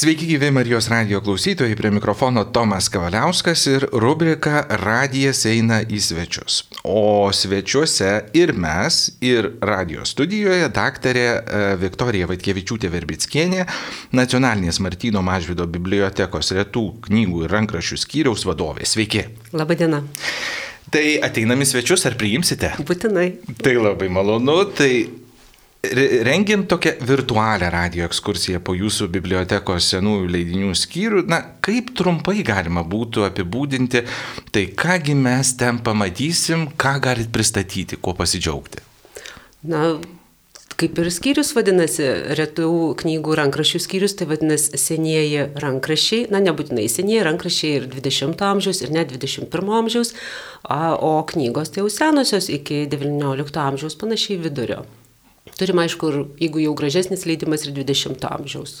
Sveiki, gyvi Marijos radio klausytojai, prie mikrofono Tomas Kavaliauskas ir rubrika Radijas eina į svečius. O svečiuose ir mes, ir radio studijoje daktarė e, Viktorija Vaitkevičiūtė Verbickienė, Nacionalinės Martino Mažvido bibliotekos retų knygų ir rankraščių skyriaus vadovė. Sveiki. Labadiena. Tai ateinami svečius ar priimsite? Būtinai. Tai labai malonu. Tai Rengiant tokią virtualią radio ekskursiją po jūsų bibliotekos senųjų leidinių skyrių, na, kaip trumpai galima būtų apibūdinti, tai kągi mes ten pamatysim, ką galit pristatyti, kuo pasidžiaugti? Na, kaip ir skyrius vadinasi, retų knygų rankraščių skyrius, tai vadinasi senieji rankraščiai, na nebūtinai senieji rankraščiai ir 20 amžiaus, ir net 21 amžiaus, o knygos tai jau senosios iki 19 amžiaus panašiai vidurio. Turim, aišku, ir, jeigu jau gražesnis leidimas ir 20 amžiaus.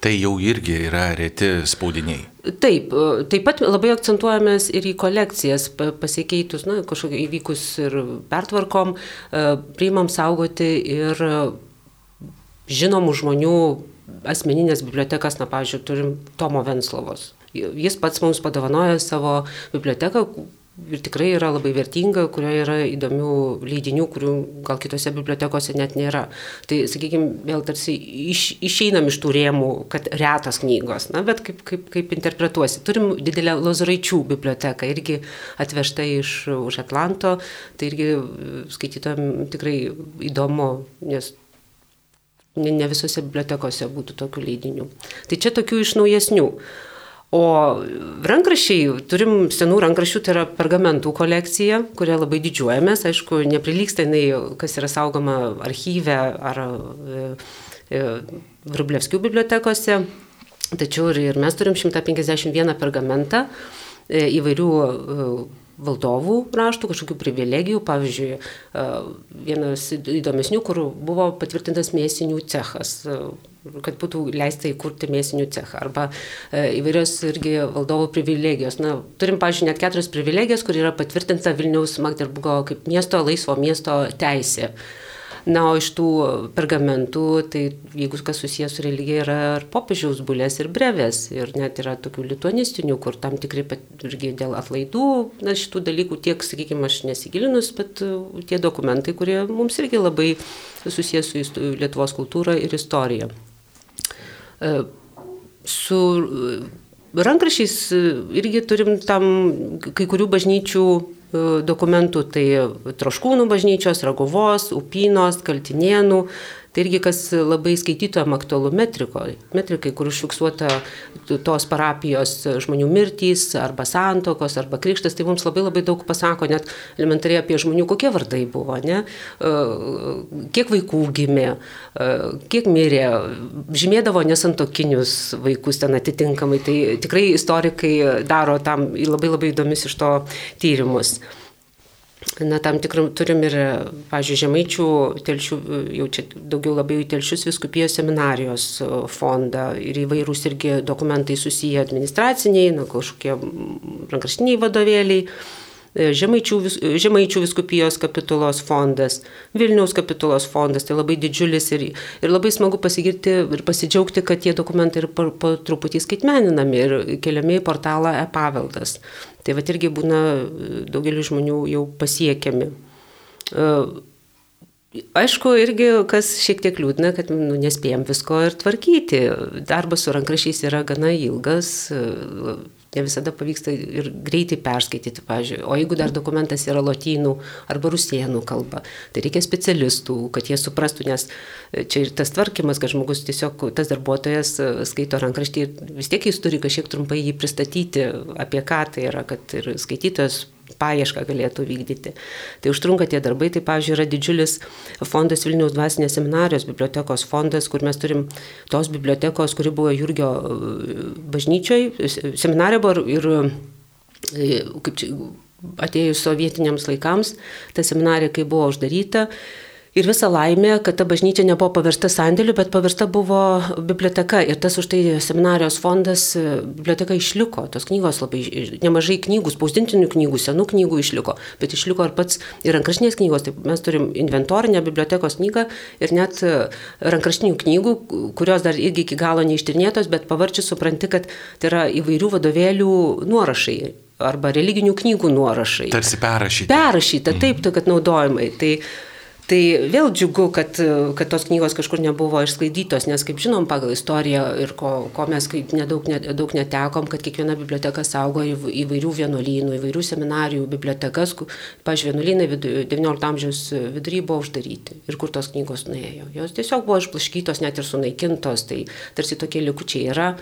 Tai jau irgi yra reti spaudiniai. Taip, taip pat labai akcentuojamės ir į kolekcijas, pasikeitus, na, kažkokio įvykus ir pertvarkom, e, priimam saugoti ir žinomų žmonių asmeninės bibliotekas, na, pavyzdžiui, turim Tomo Venslovos. Jis pats mums padovanojo savo biblioteką, ir tikrai yra labai vertinga, kurioje yra įdomių leidinių, kurių gal kitose bibliotekose net nėra. Tai, sakykime, vėl tarsi iš, išeinam iš tų rėmų, kad retas knygos, na, bet kaip, kaip, kaip interpretuosi. Turim didelę Lozoraičių biblioteką, irgi atvežta iš už Atlanto, tai irgi skaitytojams tikrai įdomu, nes ne, ne visose bibliotekose būtų tokių leidinių. Tai čia tokių iš naujesnių. O rankraščiai, turim senų rankraščių, tai yra pergamentų kolekcija, kuria labai didžiuojamės, aišku, neprilyksta jinai, kas yra saugoma archyve ar e, e, Vrublevskių bibliotekose, tačiau ir, ir mes turim 151 pergamentą e, įvairių valdovų raštų, kažkokių privilegijų. Pavyzdžiui, vienas įdomesnių, kur buvo patvirtintas mėsinių cechas kad būtų leista įkurti mėsinių cechą arba e, įvairios irgi valdovų privilegijos. Na, turim, pažiūrėjau, net keturias privilegijas, kur yra patvirtinta Vilniaus Magderburgo kaip miesto laisvo miesto teisė. Na, o iš tų pergamentų, tai jeigu kas susijęs su religija, yra ir popiežiaus bulės, ir brevės, ir net yra tokių lituanistinių, kur tam tikrai irgi dėl atlaidų, na, šitų dalykų tiek, sakykime, aš nesigilinus, bet uh, tie dokumentai, kurie mums irgi labai susijęs su Lietuvos kultūra ir istorija. E, su e, rankrašiais irgi turim tam kai kurių bažnyčių dokumentų, tai Troškūnų bažnyčios, Ragovos, Upynos, Kaltinienų, Tai irgi kas labai skaitytojam aktualu metrikoje. Metrikai, kur užfiksuota tos parapijos žmonių mirtys, arba santokos, arba krikštas, tai mums labai labai daug pasako net elementariai apie žmonių, kokie vardai buvo, ne? E, kiek vaikų gimė, e, kiek mirė, žymėdavo nesantokinius vaikus ten atitinkamai. Tai tikrai istorikai daro tam labai labai įdomius iš to tyrimus. Na, tam tikram turim ir, pažiūrėjau, žemaičių telšių, jau čia daugiau labai telšius viskupijos seminarijos fondą ir įvairūs irgi dokumentai susiję administraciniai, na, kažkokie rankraštiniai vadovėliai. E, Žemaičių, Žemaičių viskupijos kapitulos fondas, Vilniaus kapitulos fondas, tai labai didžiulis ir, ir labai smagu pasigirti ir pasidžiaugti, kad tie dokumentai yra po, po truputį skaitmeninami ir keliami į portalą e-paveldas. Tai va irgi būna daugeliu žmonių jau pasiekiami. E, aišku, irgi kas šiek tiek liūdna, kad nu, nespėjom visko ir tvarkyti. Darbas su rankrašiais yra gana ilgas, ne visada pavyksta ir greitai perskaityti, pavyzdžiui. O jeigu dar dokumentas yra lotynų arba rusienų kalba, tai reikia specialistų, kad jie suprastų, nes čia ir tas tvarkymas, kad žmogus tiesiog, tas darbuotojas e, skaito rankraštį ir vis tiek jis turi kažkiek trumpai jį pristatyti, apie ką tai yra, kad ir skaitytojas paiešką galėtų vykdyti. Tai užtrunka tie darbai, tai pavyzdžiui yra didžiulis fondas Vilniaus dvasinės seminarijos bibliotekos fondas, kur mes turim tos bibliotekos, kuri buvo Jurgio e, bažnyčioje, seminarija buvo ir, e, kaip čia, atėjus sovietiniams laikams, ta seminarija, kai buvo uždaryta, Ir visa laimė, kad ta bažnyčia nebuvo paversta sandėliu, bet paversta buvo biblioteka. Ir tas už tai seminarijos fondas, biblioteka išliko. Tos knygos labai, nemažai knygų, spausdintinių knygų, senų knygų išliko. Bet išliko ir pats ir rankrašinės knygos. Taip, mes turim inventorinę bibliotekos knygą ir net rankrašinių knygų, kurios dar irgi iki galo neištirnėtos, bet pavarčius supranti, kad tai yra įvairių vadovėlių nuorašai arba religinių knygų nuorašai. Tarsi perrašyta. Perrašyta, taip, tai kad naudojimai. Tai, Tai vėl džiugu, kad, kad tos knygos kažkur nebuvo išsklaidytos, nes kaip žinom pagal istoriją ir ko, ko mes nedaug, nedaug netekom, kad kiekviena biblioteka saugo įvairių vienuolynų, įvairių seminarijų bibliotekas, pažiūrėjau, vienuolynai XIX amžiaus vidury buvo uždaryti ir kur tos knygos nuėjo. Jos tiesiog buvo išplaškytos, net ir sunaikintos, tai tarsi tokie likučiai yra.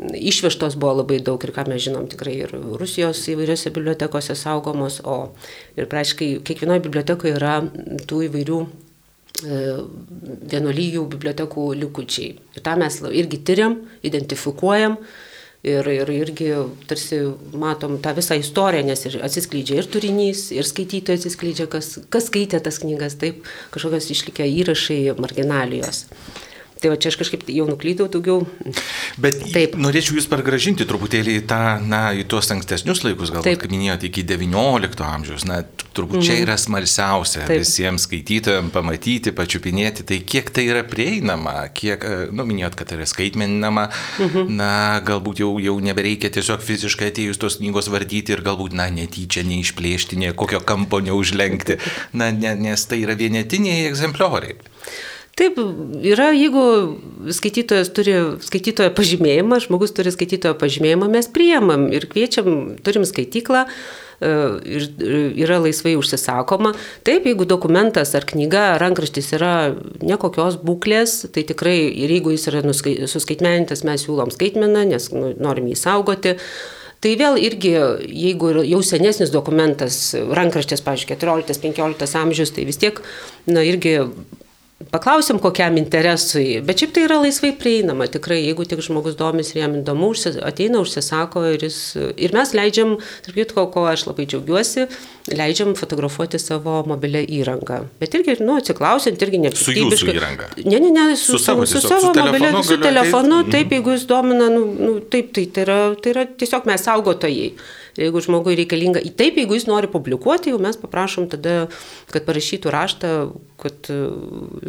Išvežtos buvo labai daug ir ką mes žinom tikrai ir Rusijos įvairiose bibliotekose saugomos, o ir praškai kiekvienoje bibliotekoje yra tų įvairių e, vienuolyjų bibliotekų likučiai. Ir tą mes irgi tyriam, identifikuojam ir, ir irgi tarsi matom tą visą istoriją, nes ir atsiskleidžia ir turinys, ir skaitytojai atsiskleidžia, kas, kas skaitė tas knygas, taip, kažkokios išlikę įrašai, marginalijos. Tai va čia aš kažkaip jau nuklydau daugiau. Bet Taip. norėčiau jūs pargražinti truputėlį į, tą, na, į tuos ankstesnius laikus, galbūt, kaip minėjote, iki XIX amžiaus. Na, turbūt mm. čia mhm. yra smalsiausia Taip. visiems skaitytojams pamatyti, pačiupinėti, tai kiek tai yra prieinama, kiek, e, nu, minėjot, kad tai yra skaitmeninama, mm -hmm. na, galbūt jau, jau nebereikia tiesiog fiziškai atėjus tos knygos vardyti ir galbūt, na, netyčia neišplėšti, ne kokio kampo neužlenkti, na, ne, nes tai yra vienetiniai egzemplioriai. Taip, yra, jeigu skaitytojas turi skaitytojo pažymėjimą, žmogus turi skaitytojo pažymėjimą, mes priemam ir kviečiam, turim skaityklą e, ir yra laisvai užsisakoma. Taip, jeigu dokumentas ar knyga, rankraštis yra nekokios būklės, tai tikrai ir jeigu jis yra suskaitmenintas, mes siūlom skaitmeną, nes nu, norim jį saugoti. Tai vėl irgi, jeigu jau senesnis dokumentas, rankraštis, pavyzdžiui, 14-15 amžius, tai vis tiek, na, irgi Paklausim, kokiam interesui, bet šiaip tai yra laisvai prieinama, tikrai, jeigu tik žmogus domis ir jam įdomu, ateina, užsisako ir, jis, ir mes leidžiam, tarp kitko, ko aš labai džiaugiuosi, leidžiam fotografuoti savo mobilę įrangą. Bet irgi, nu, atsiklausiant, irgi nepiktybiškai. Ne, ne, ne, su, su savo, su savo mobilė, su telefonu, taip, mhm. jeigu jis domina, nu, nu, taip, tai, tai, yra, tai yra tiesiog mes saugotojai. Jeigu žmogui reikalinga, taip, jeigu jis nori publikuoti, jau mes paprašom tada, kad parašytų raštą, kad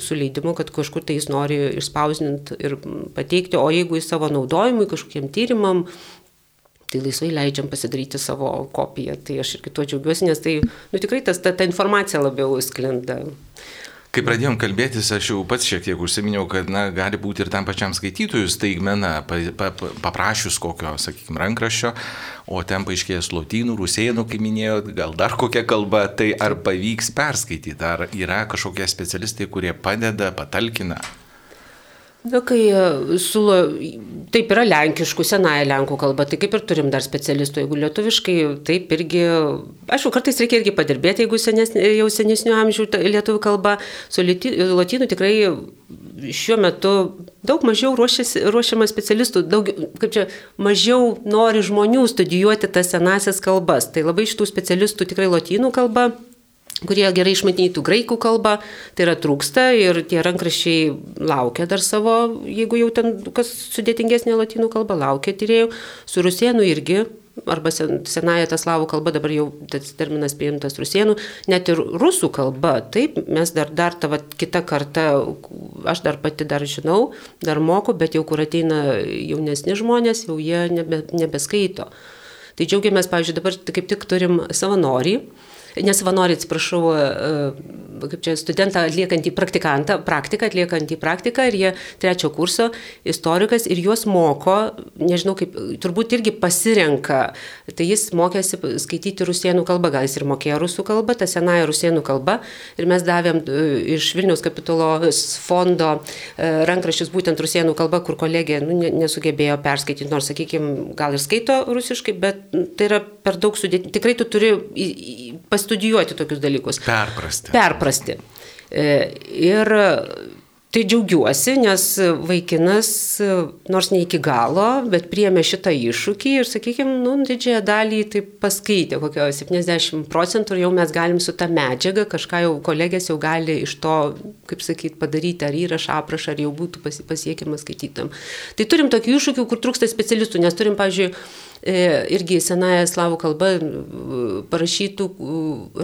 su leidimu, kad kažkur tai jis nori išspausinti ir pateikti, o jeigu jis savo naudojimui, kažkokiem tyrimam, tai laisvai leidžiam pasidaryti savo kopiją. Tai aš ir kito džiaugiuosi, nes tai nu, tikrai tas, ta, ta informacija labiau sklinda. Kai pradėjom kalbėtis, aš jau pats šiek tiek užsiminiau, kad na, gali būti ir tam pačiam skaitytojui staigmena, pa, pa, paprašius kokio, sakykime, rankraščio, o ten paaiškės lotynų, rusėnų, kaip minėjau, gal dar kokia kalba, tai ar pavyks perskaityti, ar yra kažkokie specialistai, kurie padeda, patalkina. Na, kai e, siūlo, taip yra lenkiškų, senąją lenkų kalbą, tai kaip ir turim dar specialistų, jeigu lietuviškai, taip irgi, aišku, kartais reikia irgi padirbėti, jeigu senesnė, jau senesnių amžių lietuvių kalba, su lotynų tikrai šiuo metu daug mažiau ruošiama specialistų, daug, kaip čia, mažiau nori žmonių studijuoti tas senasias kalbas. Tai labai šitų specialistų tikrai lotynų kalba kurie gerai išmanytų graikų kalbą, tai yra trūksta ir tie rankrašiai laukia dar savo, jeigu jau ten kas sudėtingesnė latinų kalba, laukia tyriejų, su rusienų irgi, arba sen, senąją tą slavų kalbą, dabar jau tas terminas priimtas rusienų, net ir rusų kalba, taip, mes dar, dar ta va, kita karta, aš dar pati dar žinau, dar moku, bet jau kur ateina jaunesni žmonės, jau jie nebe, nebeskaito. Tai džiaugiamės, pavyzdžiui, dabar kaip tik turim savanorį, nesavanoriai, atsiprašau, e, kaip čia studentą atliekantį praktikantą, praktiką atliekantį praktiką ir jie trečio kurso istorikas ir juos moko, nežinau kaip, turbūt irgi pasirenka, tai jis mokėsi skaityti rusienų kalbą, gal jis ir mokėjo rusų kalbą, tą senąją rusienų kalbą ir mes davėm e, iš Vilniaus kapitulos fondo e, rankraščius būtent rusienų kalba, kur kolegė nu, nesugebėjo perskaityti, nors, sakykime, gal ir skaito rusiškai, bet tai yra per daug sudėtinga. Tikrai tu turi pastudijuoti tokius dalykus. Perprasti. Perprasti. E, ir Tai džiaugiuosi, nes vaikinas, nors ne iki galo, bet priemė šitą iššūkį ir, sakykime, nu, didžiąją dalį tai paskaitė, kokio 70 procentų ir jau mes galim su tą medžiagą, kažką jau kolegės jau gali iš to, kaip sakyti, padaryti, ar įrašą, aprašą, ar jau būtų pasiekiamas skaitytam. Tai turim tokių iššūkių, kur trūksta specialistų, nes turim, pavyzdžiui, e, irgi senąją slavų kalbą parašytų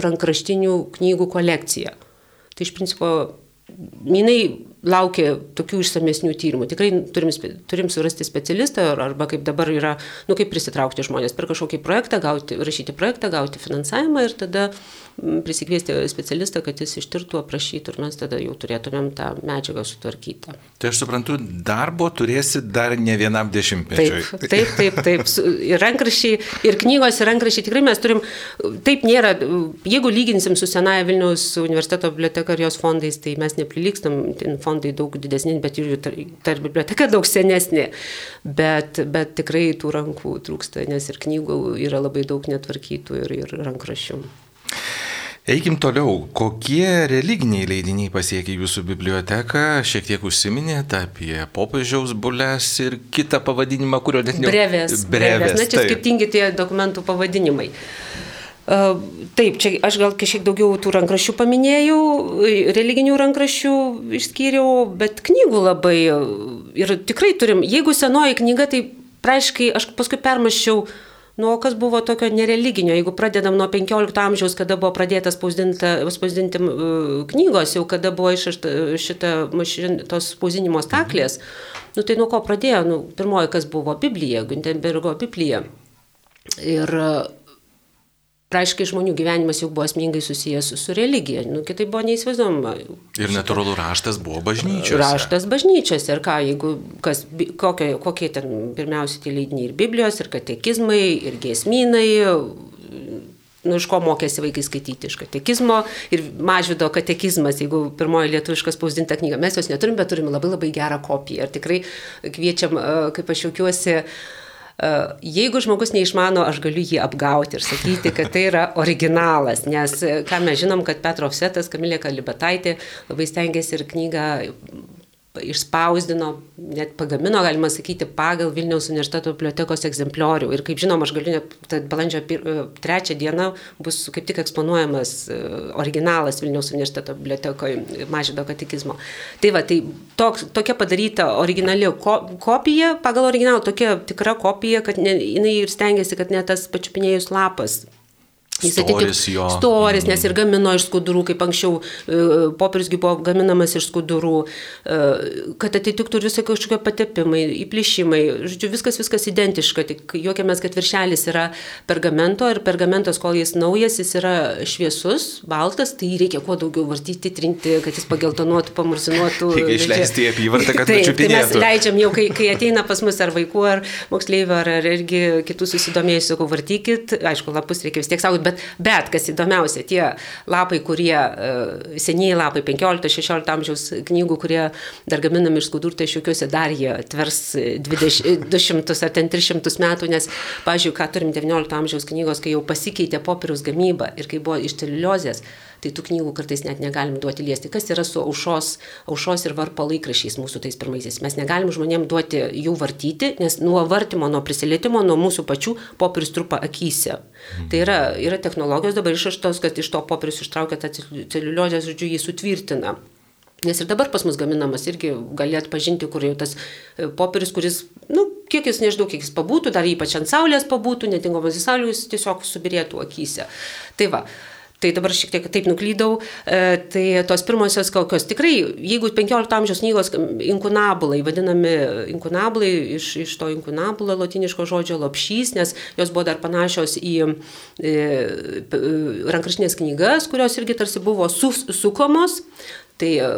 rankraštinių knygų kolekciją. Tai iš principo jinai laukia tokių išsamesnių tyrimų. Tikrai turim, turim surasti specialistą arba kaip dabar yra, nu kaip prisitraukti žmonės per kažkokį projektą, gauti, rašyti projektą, gauti finansavimą ir tada prisikviesti specialistą, kad jis ištirtų, aprašytų ir mes tada jau turėtumėm tą medžiagą sutvarkytą. Tai aš suprantu, darbo turėsi dar ne vienam dešimtmečiui. Taip, taip, taip. taip. Ir rankrašiai, ir knygos, ir rankrašiai tikrai mes turim, taip nėra, jeigu lyginsim su Senaja Vilniaus universiteto biblioteka ir jos fondais, tai mes neprilygstam, fondai daug didesni, bet jų ta biblioteka daug senesnė. Bet, bet tikrai tų rankų trūksta, nes ir knygų yra labai daug netvarkytų ir, ir rankrašių. Eikim toliau. Kokie religiniai leidiniai pasiekia jūsų biblioteką? Šiek tiek užsiminėte apie popiežiaus bulės ir kitą pavadinimą, kurio net ne... Brevės. Brevės. Na, čia taip. skirtingi tie dokumentų pavadinimai. Uh, taip, čia aš gal kažkiek daugiau tų rankraščių paminėjau, religinių rankraščių išskyriau, bet knygų labai. Ir tikrai turim, jeigu senoji knyga, tai praaiškai aš paskui permaščiau Nu, kas buvo tokio nereliginio, jeigu pradedam nuo 15 amžiaus, kada buvo pradėtas spausdinti knygos, jau kada buvo išrašta šita mašin, tos spausdinimo staklės, nu tai nuo ko pradėjo, nu, pirmoji kas buvo Biblija, Güntenbergo Biblija. Ir Praaiškiai žmonių gyvenimas jau buvo asmeningai susijęs su, su religija, nu, kitaip buvo neįsivaizduojama. Ir natūralu raštas buvo bažnyčiose. Raštas bažnyčiose ir ką, jeigu kas, kokie, kokie ten pirmiausia tie leidiniai ir Biblijos, ir katekizmai, ir giesmynai, nu, iš ko mokėsi vaikai skaityti, iš katekizmo ir mažvido katekizmas, jeigu pirmoji lietuviška spausdinta knyga. Mes jos neturim, bet turime labai labai gerą kopiją. Ir tikrai kviečiam, kaip aš jaukiuosi, uh, Jeigu žmogus neišmano, aš galiu jį apgauti ir sakyti, kad tai yra originalas, nes ką mes žinom, kad Petro Offsetas, Kamilė Kalibataitė labai stengiasi ir knygą išspausdino, net pagamino, galima sakyti, pagal Vilniaus universiteto bibliotekos egzempliorių. Ir kaip žinom, aš galiu, net balandžio e, trečią dieną bus kaip tik eksponuojamas e, originalas Vilniaus universiteto bibliotekoje mažydo katekizmo. Tai va, tai toks, tokia padaryta originali ko, kopija, pagal originalą tokia tikra kopija, kad ne, jinai ir stengiasi, kad net tas pačiupinėjus lapas Jis storis jo. Storis, nes ir gamino iš skudurų, kaip anksčiau e, popieriusgi buvo gaminamas iš skudurų, e, kad atitiktų ir visai kažkokie patepimai, įplišimai. Žodžiu, viskas, viskas identiška, tik juokiamės, kad viršelis yra pergamento ir pergamentas, kol jis naujas, jis yra šviesus, baltas, tai reikia kuo daugiau vartyti, trinti, kad jis pageltonuotų, pamurzinuotų. Reikia išleisti į apyvartą, kad tai, tai mes leidžiam jau, kai, kai ateina pas mus ar vaikų, ar moksleivių, ar, ar irgi kitų susidomėjusių, vartykit, aišku, lapus reikia vis tiek saugoti bet, bet kas įdomiausia, tie lapai, kurie, e, senieji lapai, 15-16 amžiaus knygų, kurie dar gaminami iš skudurų, tai šiukiuosi dar jie tvers 20, 200 ar ten 300 metų, nes, pažiūrėjau, ką turim 19 amžiaus knygos, kai jau pasikeitė popieriaus gamyba ir kai buvo iš celiuliozės, tai tų knygų kartais net negalim duoti liesti. Kas yra su aušos, aušos ir varpo laikrašiais mūsų tais pirmaisiais? Mes negalim žmonėm duoti jų vartyti, nes nuo vartimo, nuo prisilietimo, nuo mūsų pačių popierius trupa akise. Mhm. Tai yra, yra technologijos dabar išraštos, kad iš to popierius ištraukia tą celiuliozę, žodžiu, jį sutvirtina. Nes ir dabar pas mus gaminamas irgi gali atpažinti, kur jau tas e, popierius, kuris, nu, kiek jis nežinau, kiek jis pabūtų, dar ypač ant saulės pabūtų, netinkamas į saulę, jis tiesiog subirėtų akise. Tai va, Tai dabar šiek tiek taip nuklydau. E, tai tos pirmosios kokios tikrai, jeigu 15 amžiaus knygos inkunabulai, vadinami inkunabulai iš, iš to inkunabulo latiniško žodžio lopšys, nes jos buvo dar panašios į e, rankrašinės knygas, kurios irgi tarsi buvo su, sukomos. Tai e,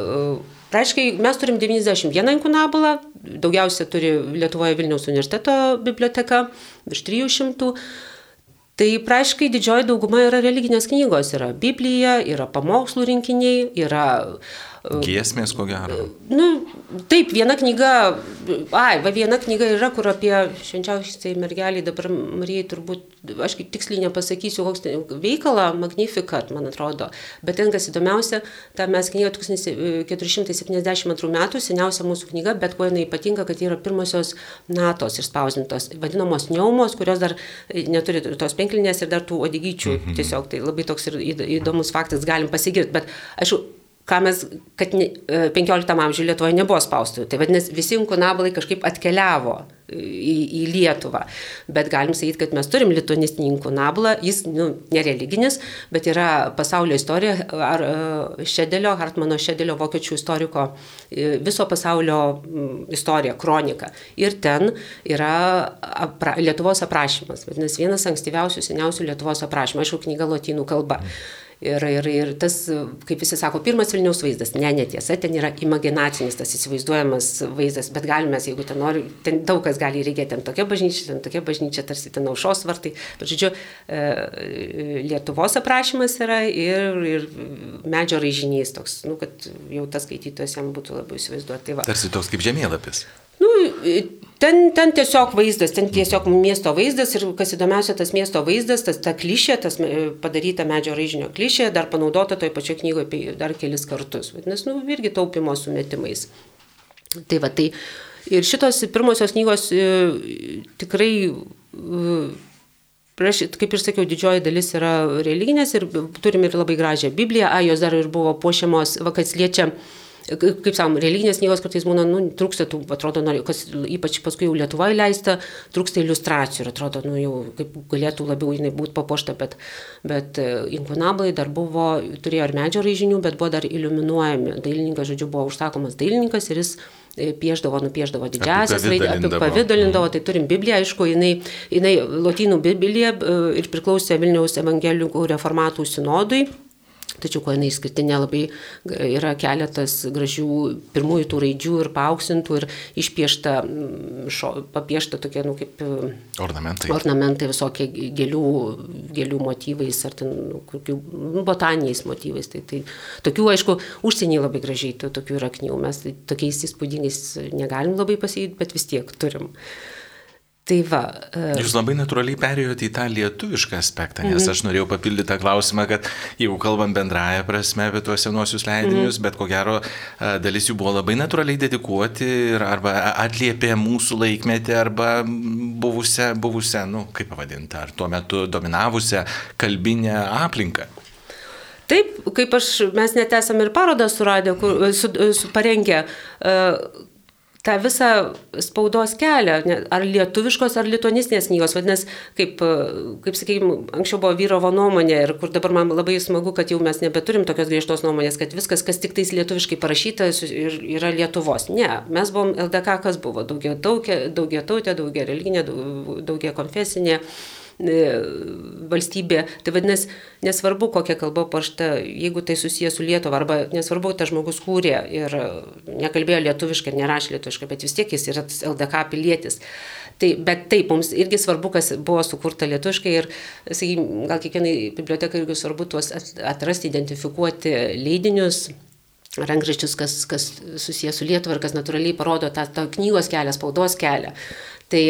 Praaiškiai, mes turim 91 inkunabulą, daugiausia turi Lietuvoje Vilniaus universiteto biblioteka, virš 300. Tai praaiškai didžioji dauguma yra religinės knygos, yra Biblija, yra pamokslų rinkiniai, yra Giesmės, ko gero. Nu, taip, viena knyga, ai, va viena knyga yra, kur apie švenčiausiai mergelį dabar Marijai turbūt, aš tiksliai nepasakysiu, koks veikalą, Magnificat, man atrodo, bet ten kas įdomiausia, ta mes knyga 1472 metų, seniausia mūsų knyga, bet kuo jinai ypatinga, kad yra pirmosios natos išspausintos, vadinamos neumos, kurios dar neturi tos penklinės ir dar tų odigyčių, mhm. tiesiog tai labai toks ir įdomus faktas, galim pasigirti, bet aišku, ką mes, kad 15 e, amžiuje Lietuvoje nebuvo spaustuvų. Tai vadinasi, visi inkunabalai kažkaip atkeliavo į, į Lietuvą. Bet galim sakyti, kad mes turim lituanistinį inkunablą, jis nu, nereliginis, bet yra pasaulio istorija, ar e, Šedelio, Hartmano Šedelio, vokiečių istoriko, e, viso pasaulio istorija, kronika. Ir ten yra apra, Lietuvos aprašymas. Vadinasi, vienas ankstyviausių, seniausių Lietuvos aprašymų, aišku, knyga lotynų kalba. Mm. Ir, ir, ir tas, kaip visi sako, pirmas Vilniaus vaizdas, ne, netiesa, ten yra imaginacinis tas įsivaizduojamas vaizdas, bet galime, jeigu ten nori, ten daug kas gali reikėti, ten tokia bažnyčia, ten tokia bažnyčia, tarsi ten aušos vartai. Bet, žodžiu, e, Lietuvos aprašymas yra ir, ir medžio raižinys toks, nu, kad jau tas skaitytojas jam būtų labiau įsivaizduoti. Tai tarsi toks kaip žemėlapis. Nu, ten, ten tiesiog vaizdas, ten tiesiog miesto vaizdas ir kas įdomiausia, tas miesto vaizdas, tas ta klišė, tas padaryta medžio raižinio klišė, dar panaudota toje pačioje knygoje dar kelis kartus. Vadinasi, nu, irgi taupimo sumetimais. Tai va, tai ir šitos pirmosios knygos e, tikrai e, kaip ir sakiau, didžioji dalis yra religinės ir turim ir labai gražią Bibliją, a, jos dar ir buvo puošiamos, va, kas liečia kaip sakom, religinės knygos kartais būna, nu, trūksta tų, atrodo, kas ypač paskui jau Lietuvoje leista, trūksta iliustracijų ir atrodo, nu, jau kaip galėtų labiau jinai būti papuošta, bet, bet e, inkunablai dar buvo, turėjo ir medžio raižinių, bet buvo dar iliuminuojami. Dailininkas, žodžiu, buvo užsakomas dailininkas ir jis e, pieždavo, nupieždavo didžiasias raidės, apipavydalindavo, tai turim Bibliją, aišku, jinai, jinai lotynų Biblija e, ir priklausė Vilniaus evangelikų reformatų sinodui. Tačiau, ko jinai išskirtinė, labai yra keletas gražių pirmųjų tų raidžių ir paauksintų ir išpiešta, mm, šo, papiešta tokie, nu, kaip ornamentai. Ornamentai visokie gėlių, gėlių motyvais ar ten, nu, kokių nu, botaniniais motyvais. Tai, tai tokių, aišku, užsieniai labai gražiai, tokių yra knygų. Mes tokiais įspūdingais negalim labai pasijyti, bet vis tiek turim. Tai va. Uh... Jūs labai natūraliai perėjote į tą lietuvišką aspektą, nes mm -hmm. aš norėjau papildyti tą klausimą, kad jeigu kalbam bendrają prasme apie tuos senosius leidinius, mm -hmm. bet ko gero dalis jų buvo labai natūraliai dedikuoti ir arba atliepė mūsų laikmetį arba buvusią, buvusią, nu, kaip pavadinti, ar tuo metu dominavusią kalbinę aplinką. Taip, kaip aš, mes net esame ir parodą suradę, kur, su, su parengę, tą visą spaudos kelią, ar lietuviškos, ar lituanistinės knygos, vadinasi, kaip, kaip sakykime, anksčiau buvo vyrovo nuomonė ir kur dabar man labai smagu, kad jau mes nebeturim tokios griežtos nuomonės, kad viskas, kas tik tais lietuviškai parašyta, yra Lietuvos. Ne, mes buvom LDK, kas buvo daugia, daugia, daugia tautė, daugia religinė, daugia konfesinė. E, valstybė. Tai vadinasi, nesvarbu, kokia kalba pašta, jeigu tai susijęs su Lietuva, arba nesvarbu, tas žmogus kūrė ir nekalbėjo lietuviškai, nerašė lietuviškai, bet vis tiek jis yra LDK pilietis. Tai, bet taip, mums irgi svarbu, kas buvo sukurta lietuviškai ir, sakykime, gal kiekvienai bibliotekai irgi svarbu tuos atrasti, identifikuoti leidinius, rankraščius, kas, kas susijęs su Lietuva ir kas natūraliai parodo tą, tą knygos kelią, spaudos kelią. Tai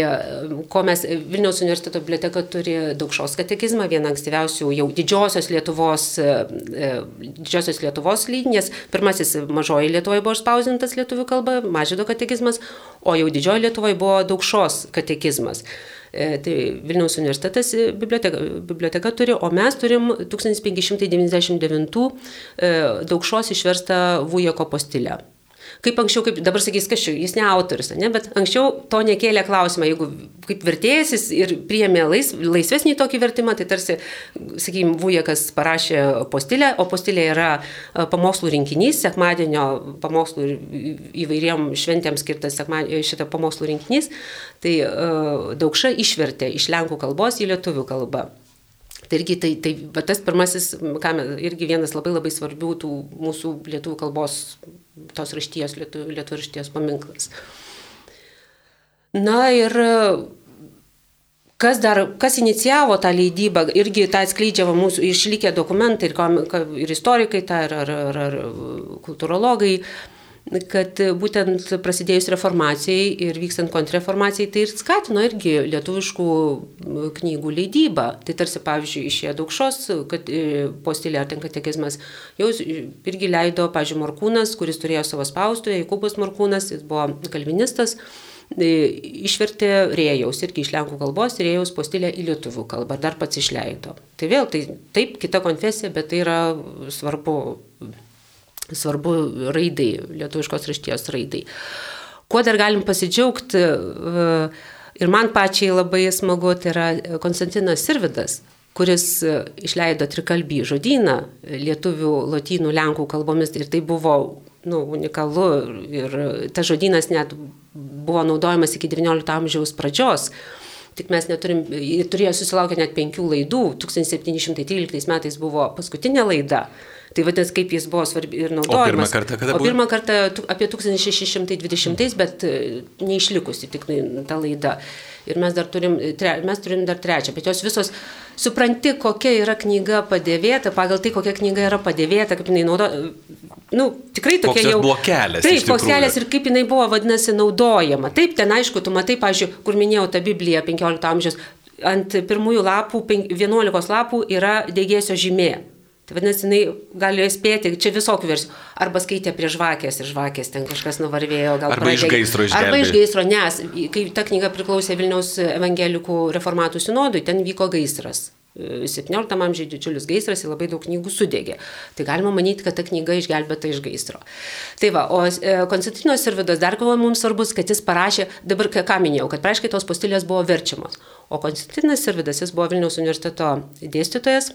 ko mes, Vilniaus universiteto biblioteka turi daugšos katekizmą, vieną ankstyviausių jau didžiosios Lietuvos, e, e, didžiosios Lietuvos lydinės. Pirmasis mažoji Lietuvoje buvo išspausintas lietuvių kalba, mažydo katekizmas, o jau didžioji Lietuvoje buvo daugšos katekizmas. E, tai Vilniaus universitetas biblioteka, biblioteka turi, o mes turim 1599 daugšos išverstą Vujeko postilę. Kaip anksčiau, kaip dabar sakys, kas čia, jis ne autorius, ne, bet anksčiau to nekėlė klausimą, jeigu kaip vertėjas jis ir priėmė lais, laisvesnį tokį vertimą, tai tarsi, sakykime, Vujekas parašė postilę, o postilė yra e, pamokslų rinkinys, sekmadienio pamokslų įvairiem šventėms skirtas šitą pamokslų rinkinys, tai uh, daugša išvertė iš lenkų kalbos į lietuvių kalbą. Tai irgi tai, tai va, tas pirmasis, ką irgi vienas labai labai svarbių tų mūsų lietuvių kalbos, tos rašties, lietuvių, lietuvių rašties paminklas. Na ir Kas dar, kas inicijavo tą leidybą, irgi tą atskleidžia mūsų išlikę dokumentai ir, ir istorikai, tą, ir, ar, ar, ar kultūrologai, kad būtent prasidėjus reformacijai ir vykstant kontrreformacijai, tai ir skatino irgi lietuviškų knygų leidybą. Tai tarsi, pavyzdžiui, išėjo daugšos, kad e, postilė ar ten katekizmas jau irgi leido, pavyzdžiui, Morkūnas, kuris turėjo savo spaustuvę, Jokubas Morkūnas, jis buvo kalvinistas E, išvertė rėjaus, irgi iš lenkų kalbos, rėjaus postilę į lietuvių kalbą, dar pats išleido. Tai vėl, tai taip, kita konfesija, bet tai yra svarbu, svarbu raidai, lietuviškos rašties raidai. Kuo dar galim pasidžiaugti, e, ir man pačiai labai smagu, tai yra Konstantinas Sirvidas, kuris išleido trikalbį žodyną lietuvių, lotynų, lenkų kalbomis ir tai buvo nu, unikalu ir tas žodynas net buvo naudojamas iki XIX amžiaus pradžios. Tik mes neturim, turėjo susilaukę net penkių laidų, 1713 metais buvo paskutinė laida. Tai vadinasi, kaip jis buvo svarbi ir naudojamas. O pirmą kartą kada buvo? O pirmą kartą apie 1620, bet e, neišlikusi tik ta laida. Ir mes dar turim, tre, mes turim dar trečią, bet jos visos, supranti, kokia yra knyga padėvėta, pagal tai, kokia knyga yra padėvėta, kaip jinai naudo, nu, tikrai tokia koks jau. buvo kelias. Taip, kelias ir kaip jinai buvo, vadinasi, naudojama. Taip, ten aišku, tu matai, pažiūrėjau, kur minėjau tą Bibliją 15 amžiaus, ant pirmųjų lapų, 11 lapų yra dėgėsio žymė. Tai vadinasi, jinai gali spėti, čia visokių versijų. Arba skaitė prie žvakės ir žvakės ten kažkas nuvarvėjo, gal arba pradė, iš gaisro išgelbė. Arba iš gaisro, nes kai ta knyga priklausė Vilniaus evangelikų reformatų sinodui, ten vyko gaisras. 17 amžiuje didžiulis gaisras ir labai daug knygų sudegė. Tai galima manyti, kad ta knyga išgelbėta iš gaisro. Tai va, o e, Konstantino Sirvidas dar buvo mums svarbus, kad jis parašė, dabar ką minėjau, kad praaiškai tos postilės buvo verčiamos. O Konstantinas Sirvidas, jis buvo Vilniaus universiteto dėstytojas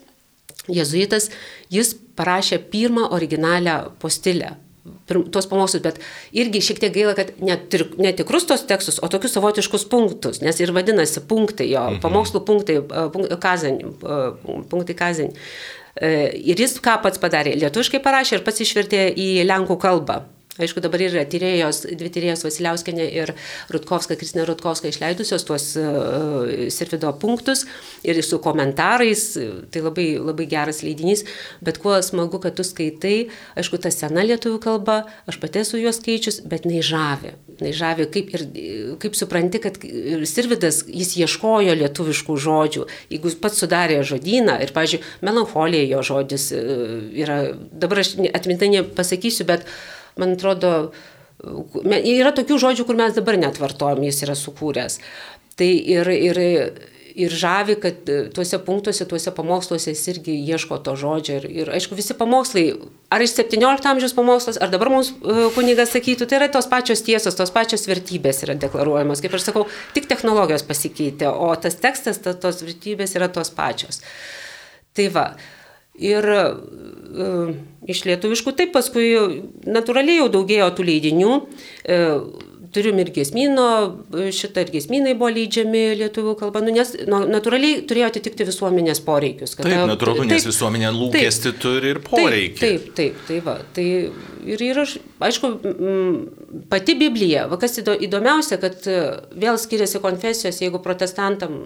jezuitas, jis parašė pirmą originalią postilę. Tuos pamokslus, bet irgi šiek tiek gaila, kad netikrus tos tekstus, o tokius savotiškus punktus, nes ir vadinasi punktai, jo, mhm. pamokslų punktai, kazan, punktai kazan. E, ir jis ką pats padarė, lietuviškai parašė ir pats išvertė į lenkų kalbą. Aišku, dabar yra tyrėjos, dvi tyrėjos Vasiliauskenė ir Rutkovska, Kristina Rutkovska išleidusios tuos uh, Sirvido punktus ir su komentarais, tai labai, labai geras leidinys, bet kuo smagu, kad tu skaitai, aišku, ta sena lietuvių kalba, aš pati esu juos skaičius, bet nei žavi. Nei žavi, kaip, ir, kaip supranti, kad Sirvidas, jis ieškojo lietuviškų žodžių, jeigu pats sudarė žodyną ir, pažiūrėjau, melancholija jo žodis e, yra, dabar aš atmintai nepasakysiu, bet man atrodo, yra tokių žodžių, kur mes dabar net vartojam, jis yra sukūręs. Tai ir, ir, ir žavi, kad tuose punktuose, tuose pamoksluose jis irgi ieško to žodžio. Ir, ir aišku, visi pamokslai, ar iš 17 amžiaus pamokslas, ar dabar mums e, kunigas sakytų, tai yra tos pačios tiesos, tos pačios vertybės yra deklaruojamos. Kaip aš sakau, tik technologijos pasikeitė, o tas tekstas, ta, tos vertybės yra tos pačios. Tai va. Ir uh, iš lietuviškų taip paskui natūraliai jau daugėjo tų leidinių. Uh, turim ir gesmino, šitą ir gesminai buvo leidžiami lietuvių kalba, nu, nes nu, natūraliai turėjo atitikti visuomenės poreikius. Taip, natūralu, nes taip, visuomenė lūkesti taip, turi ir poreikį. Taip, taip, taip, tai va. Tai ir yra, aišku, pati Biblija, va, kas įdomiausia, kad e, vėl skiriasi konfesijos, jeigu protestantam,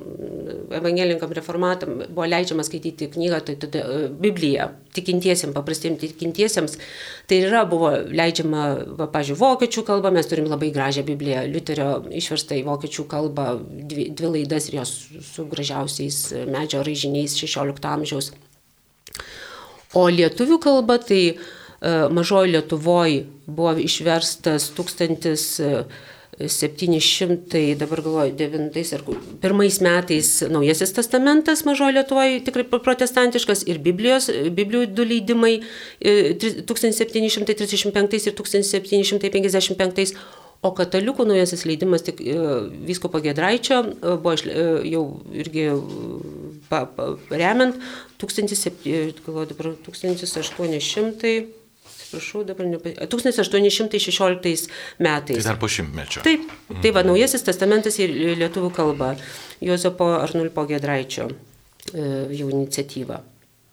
evangelininkam, reformatam buvo leidžiama skaityti knygą, tai tada e, Biblija, tikintiesiems, paprastiems tikintiesiems, tai yra buvo leidžiama, va, pažiūrėjau, vokiečių kalba, mes turim labai gražią Bibliją, Liuterio išverstą į vokiečių kalbą, dvi, dvi laidas ir jos su gražiausiais medžio raižiniais 16 amžiaus. O lietuvių kalba tai E, mažoji Lietuvoje buvo išverstas 1700, dabar galvoju, 9 ar 1 metais Naujasis testamentas mažoji Lietuvoje, tikrai protestantiškas, ir Biblijos, Biblijų du leidimai 1735 e, ir 1755. O katalikų naujasis leidimas tik e, viskopo Gedraičio buvo jau irgi pa, pa, remiant 1800 atsiprašau, dabar ne, 1816 metais. Tai dar po šimtmečio. Taip, mm. tai va, naujasis testamentas į lietuvių kalbą, Jozapo Arnulpo Gedraičio e, jau iniciatyva.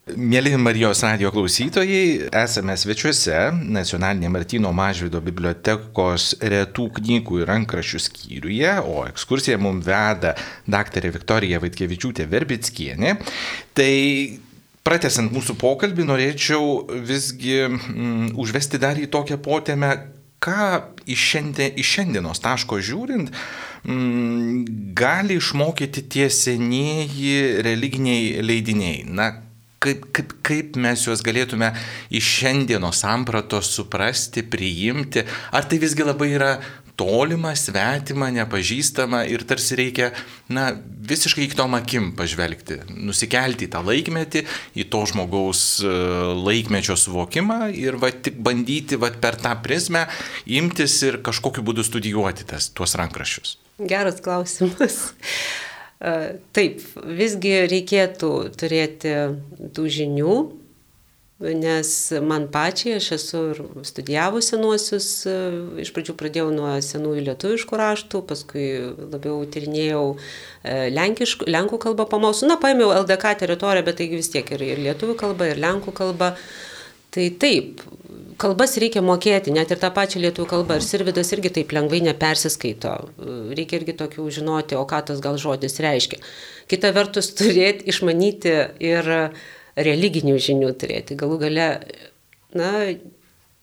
Mėly Marijos radio klausytojai, esame svečiuose Nacionalinė Martino Mažvido bibliotekos retų knygų ir rankraščių skyriuje, o ekskursiją mums veda daktarė Viktorija Vaitkevičiūtė Verbickienė. Tai pratesant mūsų pokalbį, norėčiau visgi mm, užvesti dar į tokią potėmę, ką iš, šiandien, iš šiandienos taško žiūrint, mm, gali išmokyti tie senieji religiniai leidiniai. Na, kaip, kaip, kaip mes juos galėtume iš šiandieno sampratos suprasti, priimti, ar tai visgi labai yra tolima, svetima, nepažįstama ir tarsi reikia, na, visiškai kitom akim pažvelgti, nusikelti į tą laikmetį, į to žmogaus e, laikmečio suvokimą ir va tik bandyti va per tą prizmę imtis ir kažkokiu būdu studijuoti tas, tuos rankraščius. Geras klausimas. Taip, visgi reikėtų turėti tų žinių, nes man pačiai, aš esu ir studijavus senuosius, iš pradžių pradėjau nuo senųjų lietuviškų raštų, paskui labiau tyrinėjau lenkiškų, lenkų kalbą pamausiu, na, paėmiau LDK teritoriją, bet taigi vis tiek ir, ir lietuvių kalba, ir lenkų kalba. Tai taip, kalbas reikia mokėti, net ir tą pačią lietuvių kalbą. Ir Sirvidas irgi taip lengvai nepersiskaito. Reikia irgi tokių žinoti, o ką tas gal žodis reiškia. Kita vertus, turėti, išmanyti ir religinių žinių turėti. Galų gale, na,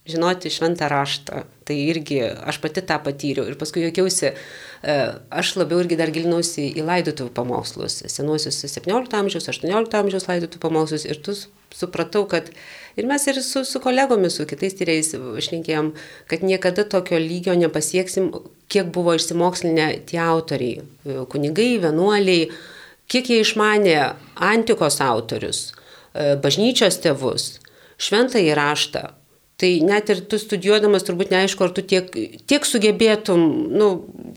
žinoti šventą raštą. Tai irgi aš pati tą patyriau. Ir paskui jokiausi, e, aš labiau irgi dar gilinausi į laidotų pamokslus. Senuosius 17 amžiaus, 18 amžiaus laidotų pamokslus. Ir tu supratau, kad Ir mes ir su, su kolegomis, su kitais tyrėjais šnekėjom, kad niekada tokio lygio nepasieksim, kiek buvo išsimokslinę tie autoriai, kunigai, vienuoliai, kiek jie išmanė antikos autorius, bažnyčios tėvus, šventą įraštą. Tai net ir tu studijuodamas turbūt neaišku, ar tu tiek, tiek sugebėtum, nu,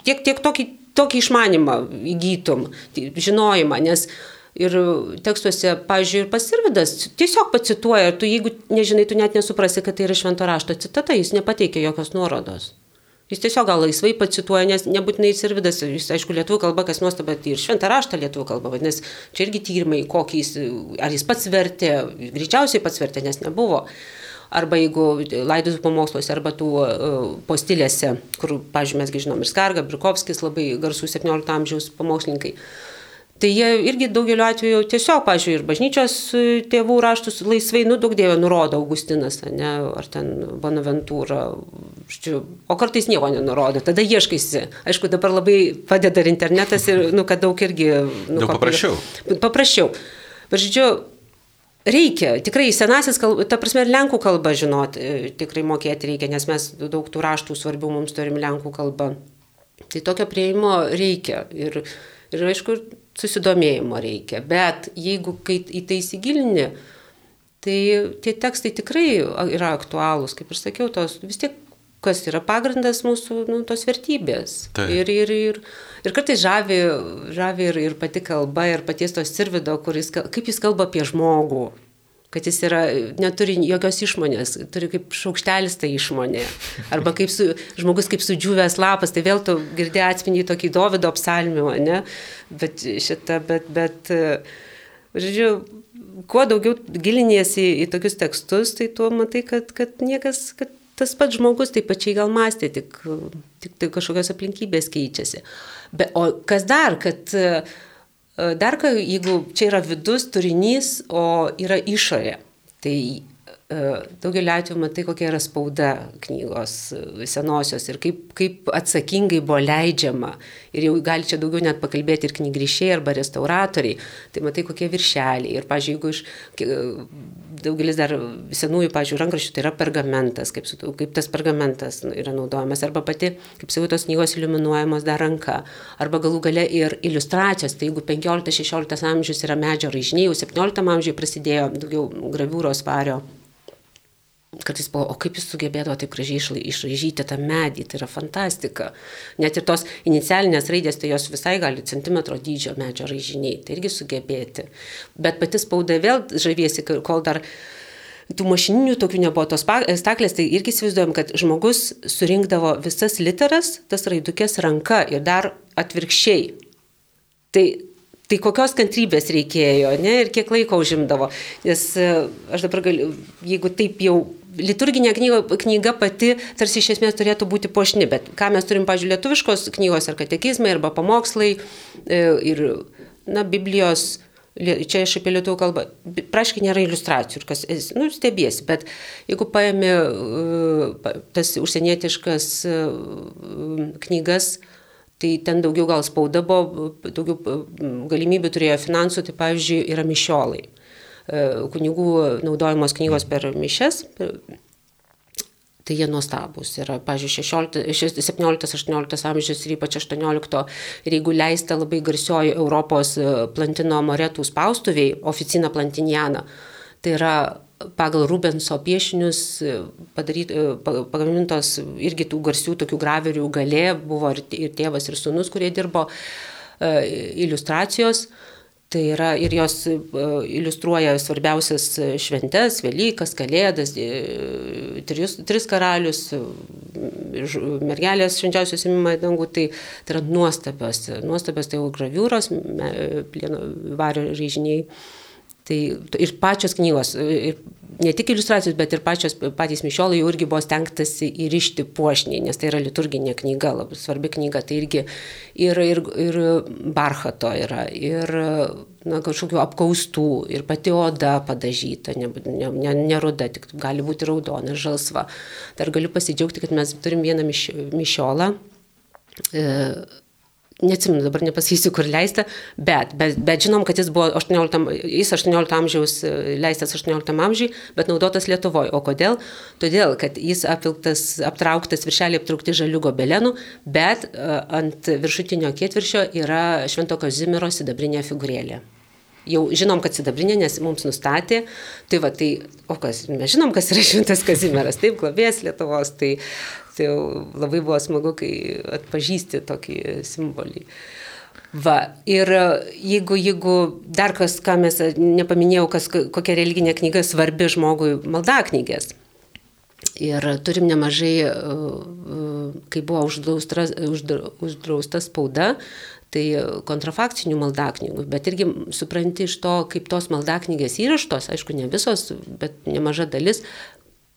tiek, tiek tokį, tokį išmanimą įgytum, žinojimą, nes Ir tekstuose, pavyzdžiui, ir pasirvidas tiesiog pacituoja, ir tu jeigu nežinai, tu net nesuprasi, kad tai yra švento rašto citata, jis nepateikia jokios nuorodos. Jis tiesiog gal laisvai pacituoja, nes nebūtinai sirvidas, jis aišku lietuvių kalba, kas nuostaba, tai ir šventą raštą lietuvių kalba, vadinasi, čia irgi tyrimai, kokį jis, ar jis pats vertė, greičiausiai pats vertė, nes nebuvo. Arba jeigu laidus pamoksluose, arba tų uh, postilėse, kur, pažiūrėjau, mesgi žinom, ir Skarga, Brikovskis, labai garsų 17 amžiaus pamokslininkai. Uh, Tai jie irgi daugeliu atveju tiesiog, pažiūrėjau, ir bažnyčios e, tėvų raštus laisvai, nu, daug dievė nurodo Augustinas, ne, ar ten Bonaventūra, o kartais nieko nenurodo, tada ieškaisi. Aišku, dabar labai padeda ir internetas, ir, nu, kad daug irgi... Nu, daug paprasčiau. Paprasčiau. Žodžiu, reikia, tikrai senasis kalba, ta prasme, ir lenkų kalbą žinot, e, tikrai mokėti reikia, nes mes daug tų raštų svarbių mums turim lenkų kalbą. Tai tokio prieimo reikia. Ir, ir aišku, susidomėjimo reikia. Bet jeigu kai į tai įsigilini, tai tie tekstai tikrai yra aktualūs, kaip ir sakiau, tos vis tiek kas yra pagrindas mūsų nu, tos vertybės. Taip. Ir, ir, ir, ir kartais žavi, žavi ir, ir pati kalba, ir paties tos sirvido, kuris, kaip jis kalba apie žmogų, kad jis yra, neturi jokios išmonės, turi kaip šaukštelis tai išmonė. Arba kaip su, žmogus kaip sudžiūvęs lapas, tai vėl tu girdė atspindį tokį Davido apsalmio, ne? Bet šitą, bet, bet, žodžiu, kuo daugiau giliniesi į tokius tekstus, tai tuo matai, kad, kad niekas, kad tas pats žmogus taip pačiai gal mąstė, tik, tik tai kažkokios aplinkybės keičiasi. Be, o kas dar, kad uh, Dar, jeigu čia yra vidus turinys, o yra išorė, tai Daugelį atvejų matai, kokia yra spauda knygos e, senosios ir kaip, kaip atsakingai buvo leidžiama. Ir jau gali čia daugiau net pakalbėti ir knygrišiai arba restauratoriai. Tai matai, kokie viršeliai. Ir, pažiūrėjau, jeigu iš e, daugelis dar senųjų, pažiūrėjau, rankraščių, tai yra pergamentas, kaip, kaip tas pergamentas yra naudojamas. Arba pati, kaip sakiau, tos knygos iliuminuojamos dar ranka. Arba galų gale ir iliustracijos. Tai jeigu 15-16 amžius yra medžio raižiniai, jau 17 amžiuje prasidėjo daugiau gravūros vario Kartais buvo, o kaip jis sugebėdavo taip gražiai išraižyti tą medį, tai yra fantastika. Net ir tos inicialinės raidės, tai jos visai gali centimetro dydžio medžio raižiniai, tai irgi sugebėti. Bet pati spauda vėl žaviesi, kol dar tų mašininių tokių nebuvo tos staklės, tai irgi įsivaizduojam, kad žmogus surinkdavo visas literas, tas raidukės ranka ir dar atvirkščiai. Tai Tai kokios kantrybės reikėjo, ne, ir kiek laiko užimdavo. Nes e, aš dabar galiu, jeigu taip jau liturginė knyga, knyga pati tarsi iš esmės turėtų būti pošni, bet ką mes turim, pažiūrėjau, lietuviškos knygos ar katekizmai, arba pamokslai e, ir, na, Biblijos, čia aš apie lietuvių kalbą, praškai nėra iliustracijų, kas, nu, stebėsi, bet jeigu paėmė e, tas užsienietiškas knygas, Tai ten daugiau gal spauda buvo, daugiau galimybių turėjo finansų, tai pavyzdžiui yra mišiolai. E, kunigų naudojamos knygos per mišes, tai jie nuostabus. Yra, pavyzdžiui, 17-18 amžius ir ypač 18. Ir jeigu leista labai garsioji Europos e, plantino moretų spaustuviai, oficina plantiniana, tai yra pagal Rubenso piešinius e, padaryt, e, pagamintos irgi tų garsių tokių graverių galė, buvo ir tėvas, ir sunus, kurie dirbo e, iliustracijos. Tai yra ir jos iliustruoja svarbiausias šventes, Velykas, Kalėdas, tris, tris karalius, mergelės švenčiausios įmimą dangų, tai, tai yra nuostabios, nuostabios tai jau graviūros, plieno vario ryžiniai. Tai ir pačios knygos, ir ne tik iliustracijos, bet ir pačios, patys mišiolai jau irgi buvo stengtasi įrišti puošniai, nes tai yra liturginė knyga, labai svarbi knyga, tai irgi ir, ir, ir barchato yra, ir na, kažkokių apkaustų, ir pati oda padažyta, ne, ne, ne, ne ruda, tik gali būti raudona, žalsva. Dar galiu pasidžiaugti, kad mes turim vieną miš, mišiolą. E, neatsimenu dabar nepasakysiu, kur leista, bet, bet, bet žinom, kad jis buvo 18, jis 18 amžiaus, leistas 18 amžiui, bet naudotas Lietuvoje. O kodėl? Todėl, kad jis apvilktas, aptrauktas viršelį aptraukti žalių gobelenų, bet uh, ant viršutinio ketviršio yra Švento Kazimiero sidabrinė figūrėlė jau žinom, kad sidabrinė, nes mums nustatė. Tai va, tai, o kas, mes žinom, kas yra šventas Kazimieras, taip, globės Lietuvos, tai Tai labai buvo smagu, kai atpažįsti tokį simbolį. Va, ir jeigu, jeigu dar kas, ką mes nepaminėjau, kas, kokia religinė knyga svarbi žmogui, maldaknygės. Ir turim nemažai, kai buvo uždrausta, uždrausta spauda, tai kontrafakcinių maldaknygų, bet irgi supranti iš to, kaip tos maldaknygės įraštos, aišku, ne visos, bet nemaža dalis,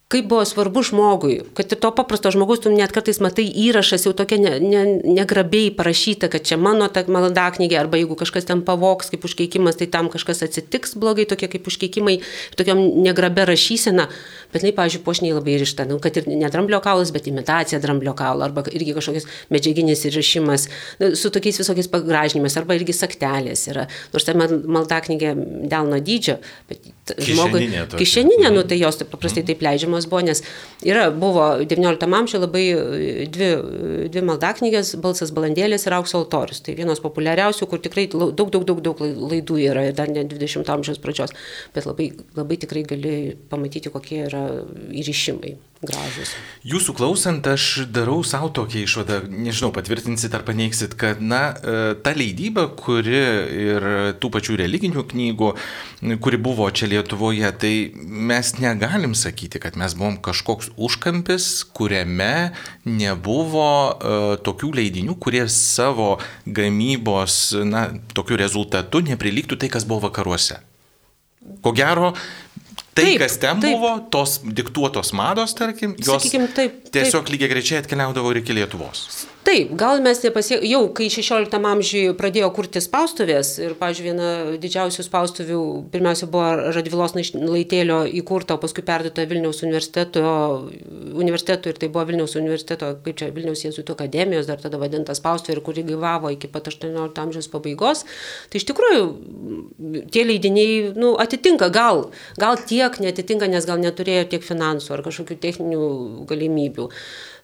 kaip buvo svarbu žmogui, kad ir to paprasto žmogus, tu net kartais matai įrašas jau tokia ne, ne, negrabiai parašyta, kad čia mano ta maldaknygė, arba jeigu kažkas ten pavoks kaip užkeikimas, tai tam kažkas atsitiks blogai, tokie kaip užkeikimai, tokiam negrabia rašysena, bet jinai, pavyzdžiui, pošniai labai ryšta, nu, kad ir ne dramblio kaulas, bet imitacija dramblio kaulo, arba irgi kažkokias medžiaginis įrašymas, nu, su tokiais visokiais pagražinimais, arba irgi saktelės yra, nors ta maldaknygė delno dydžio, bet žmogui kišeninė, nu, tai jos taip paprastai taip leidžiama naudojamos buvo, nes yra, buvo XIX amžiuje labai e, dvi, dvi maldaknygės, balsas balandėlės ir aukso altorius. Tai vienos populiariausių, kur tikrai daug, daug, daug, daug laidų yra dar ne XX amžiaus pradžios, bet labai, labai tikrai gali pamatyti, kokie yra įryšimai gražus. Jūsų klausant, aš darau savo tokią išvadą, nežinau, patvirtinsit ar paneigsit, kad, na, e, ta leidyba, kuri ir tų pačių religinių knygų, kuri buvo čia Lietuvoje, tai mes negalim sakyti, kad mes buvom kažkoks užkampis, kuriame nebuvo uh, tokių leidinių, kurie savo gamybos, na, tokiu rezultatu neprilygtų tai, kas buvo vakaruose. Ko gero, Tai, taip, kas ten taip. buvo, tos diktuotos mados, tarkim, jos Sakykim, taip, taip. tiesiog lygiai grečiai atkeliaudavo ir iki Lietuvos. Taip, gal mes nepasiekėme, jau kai 16 amžiuje pradėjo kurti spaustuvės ir, pažiūrėjau, viena didžiausių spaustuvių pirmiausia buvo Radvilos laitėlio įkurta, o paskui perduota Vilniaus universiteto, universiteto ir tai buvo Vilniaus universiteto, kaip čia Vilniaus Jėzuitų akademijos, dar tada vadinta spaustuvė ir kuri gyvavo iki pat 18 amžiaus pabaigos. Tai iš tikrųjų tie leidiniai nu, atitinka, gal, gal tiek netitinka, nes gal neturėjo tiek finansų ar kažkokių techninių galimybių.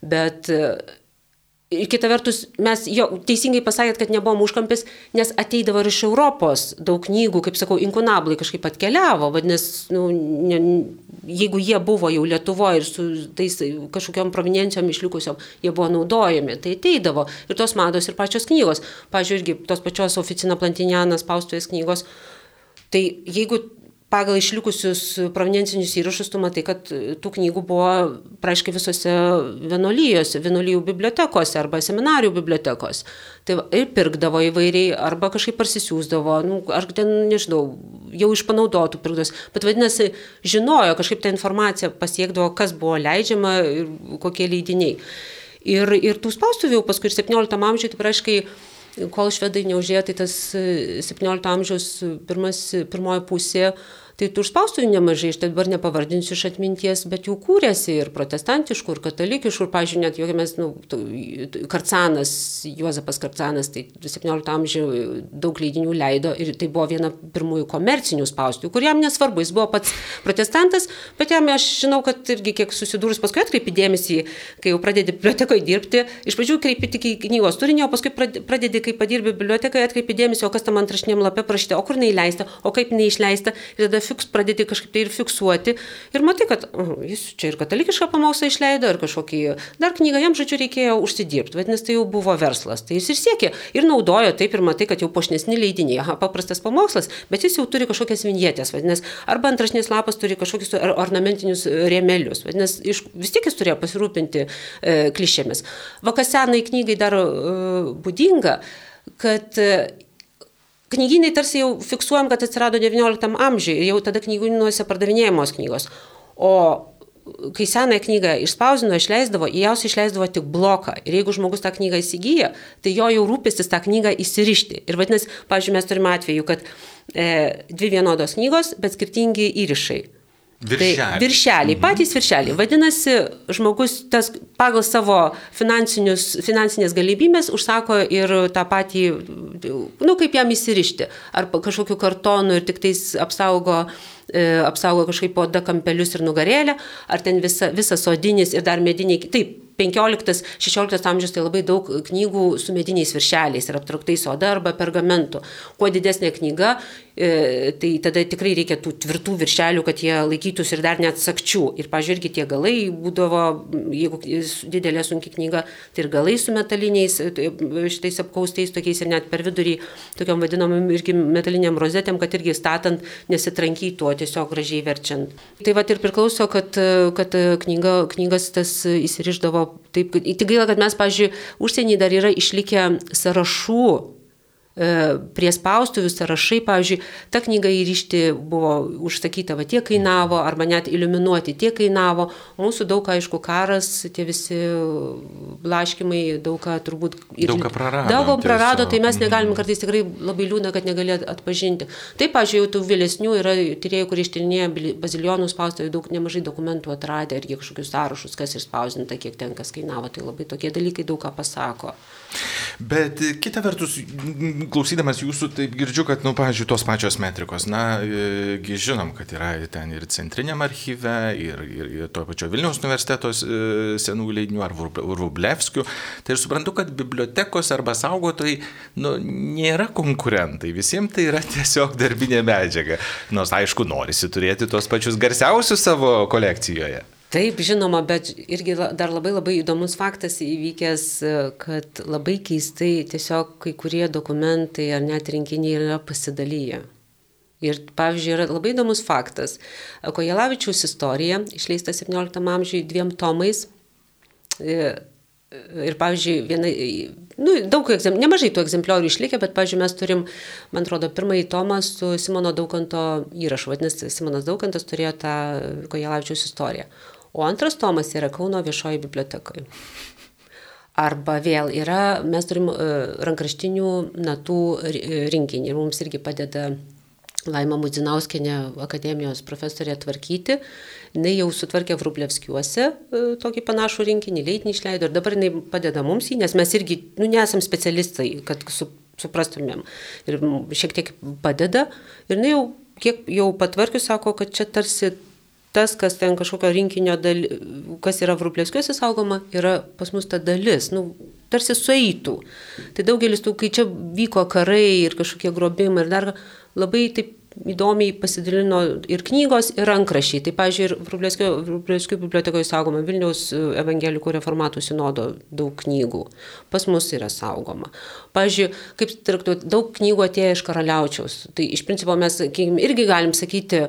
Bet Ir kita vertus, mes jo teisingai pasakėt, kad nebuvom užkampis, nes ateidavo ir iš Europos daug knygų, kaip sakau, inkunablai kažkaip atkeliavo, vadinasi, nu, ne, jeigu jie buvo jau Lietuvoje ir su tais kažkokiam provinencijom išlikusiom, jie buvo naudojami, tai ateidavo ir tos mados ir pačios knygos. Pavyzdžiui, irgi tos pačios oficina plantinianas spaustuvės knygos. Tai jeigu pagal išlikusius provincinius įrašus tu matai, kad tų knygų buvo praaiškiai visose vienolyjose, vienolyjų bibliotekose arba seminarijų bibliotekose. Tai ir pirkdavo įvairiai, arba kažkaip parsisiųsdavo, nu, ar ten, nežinau, jau iš panaudotų pirkdos. Bet vadinasi, žinojo, kažkaip tą informaciją pasiekdavo, kas buvo leidžiama ir kokie leidiniai. Ir, ir tų spaustuvių paskui ir 17 amžiuje, tai praaiškiai, kol švedai neužėjo, tai tas 17 amžiaus pirmas, pirmoji pusė Tai tų užspaustųjų nemažai, aš dabar nepavardinsiu iš atminties, bet jų kūrėsi ir protestantiškų, ir katalikiškų, ir, pažiūrėjau, net jokiamės, nu, Karcanas, Juozapas Karcanas, tai 17 amžiuje daug leidinių leido ir tai buvo viena pirmųjų komercinių spaustuvų, kur jam nesvarbu, jis buvo pats protestantas, bet jam aš žinau, kad irgi kiek susidūrus paskui atkreipi dėmesį, kai jau pradedi bibliotekoje dirbti, iš pradžių kreipi tik į knygos turinį, o paskui pradedi, kai padirbi bibliotekoje, atkreipi dėmesį, o kas tam antrašinėm lapė parašyta, o kur neįleista, o kaip neįleista. Ir tada fiks, pradėti kažkaip tai ir fiksuoti. Ir matai, kad uh, jis čia ir katalikišką pamokslą išleido, ir kažkokį dar knygą jam, žodžiu, reikėjo užsidirbti. Vadinasi, tai jau buvo verslas. Tai jis ir siekė, ir naudojo, taip ir matai, kad jau pošnesni leidiniai, aha, paprastas pamokslas, bet jis jau turi kažkokias vinjetės, vadinasi, arba antrašinės lapas turi kažkokius ornamentinius rėmelius. Vadinasi, vis tiek jis turėjo pasirūpinti e, klišėmis. Vakasenai knygai dar e, būdinga, kad knygynai tarsi jau fiksuojam, kad atsirado XIX amžiuje ir jau tada knygynuose pardavinėjamos knygos. O kai senąją knygą išspausdino, išleisdavo, jausiai išleisdavo tik bloką. Ir jeigu žmogus tą knygą įsigyja, tai jo jau rūpestis tą knygą įsirišti. Ir vadinasi, pažiūrėjau, mes turime atveju, kad e, dvi vienodos knygos, bet skirtingi įrišai. Viršeliai. Tai viršeliai, patys viršeliai. Vadinasi, žmogus tas pagal savo finansinės galimybės užsako ir tą patį, nu kaip jam įsirišti. Ar kažkokiu kartonu ir tik tais apsaugo e, apsaugo kažkaip po dakampelius ir nugarėlę, ar ten visa, visas sodinis ir dar mediniai. Taip, 15-16 amžius tai labai daug knygų su mediniais viršeliais ir aptrauktais oda arba pergamentu. Kuo didesnė knyga, e, tai tada tikrai reikia tų tvirtų viršelių, kad jie laikytųsi ir dar net sakčių. Ir, pažiūrėkit, tie galai būdavo, jeigu didelė sunki knyga, tai ir galai su metaliniais, e, šitais apkaustais tokiais ir net per vidurį, tokiam vadinamam irgi metaliniam rozetėm, kad irgi statant nesitrankytų, o tiesiog gražiai verčiant. Tai va ir priklauso, kad, kad knyga, knygas tas įsiriždavo taip, tik gaila, kad mes, pažiūrėjau, užsienį dar yra išlikę sąrašų prie spaustuvių sąrašai, pavyzdžiui, ta knyga įrišti buvo užsakyta, va tiek kainavo, arba net iliuminuoti tiek kainavo. Mūsų daug, aišku, karas, tie visi blaškimai, daug ką turbūt... Ir, daug ką prarado. Daug ką prarado, tai mes mhm. kartais tikrai labai liūdna, kad negali atpažinti. Taip, pažiūrėjau, tų vėlesnių yra tyrėjų, kurie ištyrinėja bazilionų spaustuvį, daug nemažai dokumentų atradę irgi kažkokius sąrašus, kas išspausinta, kiek ten kas kainavo. Tai labai tokie dalykai daug ką pasako. Bet kita vertus, klausydamas jūsų, taip girdžiu, kad, na, nu, pavyzdžiui, tos pačios metrikos, na, e, žinom, kad yra ten ir centriniam archyve, ir, ir, ir to pačio Vilniaus universitetos e, senų leidinių, ar Rublevskių. Tai ir suprantu, kad bibliotekos arba saugotojai, nu, nėra konkurentai, visiems tai yra tiesiog darbinė medžiaga. Nors, aišku, norisi turėti tos pačius garsiausius savo kolekcijoje. Taip, žinoma, bet irgi dar labai labai įdomus faktas įvykęs, kad labai keistai tiesiog kai kurie dokumentai ar net rinkiniai yra pasidalyję. Ir, pavyzdžiui, yra labai įdomus faktas. Kojelavičiaus istorija, išleista 17 amžiui dviem tomais. Ir, pavyzdžiui, viena, nu, daug, nemažai tų egzempliorių išlikę, bet, pavyzdžiui, mes turim, man atrodo, pirmąjį tomą su Simono Daukanto įrašu. Vadinasi, Simonas Daukantas turėjo tą Kojelavičiaus istoriją. O antras tomas yra Kauno viešoji bibliotekoje. Arba vėl yra, mes turim uh, rankraštinių natų rinkinį ir mums irgi padeda Laima Mudzinauskenė, akademijos profesorė tvarkyti. Jis jau sutvarkė Vrublevskiuose uh, tokį panašų rinkinį, leidinį išleido ir dabar jinai padeda mums jį, nes mes irgi, nu, nesam specialistai, kad su, suprastumėm. Ir šiek tiek padeda. Ir jinai jau, kiek jau patvarkius, sako, kad čia tarsi tas, kas ten kažkokio rinkinio, dali, kas yra Vrublevskiuose saugoma, yra pas mus ta dalis, nu, tarsi sueitų. Tai daugelis tų, kai čia vyko karai ir kažkokie grobimai ir dar labai taip įdomiai pasidalino ir knygos, ir rankrašiai. Tai, pažiūrėjau, ir Vrublevskio bibliotekoje saugoma Vilniaus evangelikų reformatų sinodo daug knygų. Pas mus yra saugoma. Pavyzdžiui, kaip traktuoti, daug knygų atėjo iš karaliaučiaus. Tai iš principo mes irgi galim sakyti,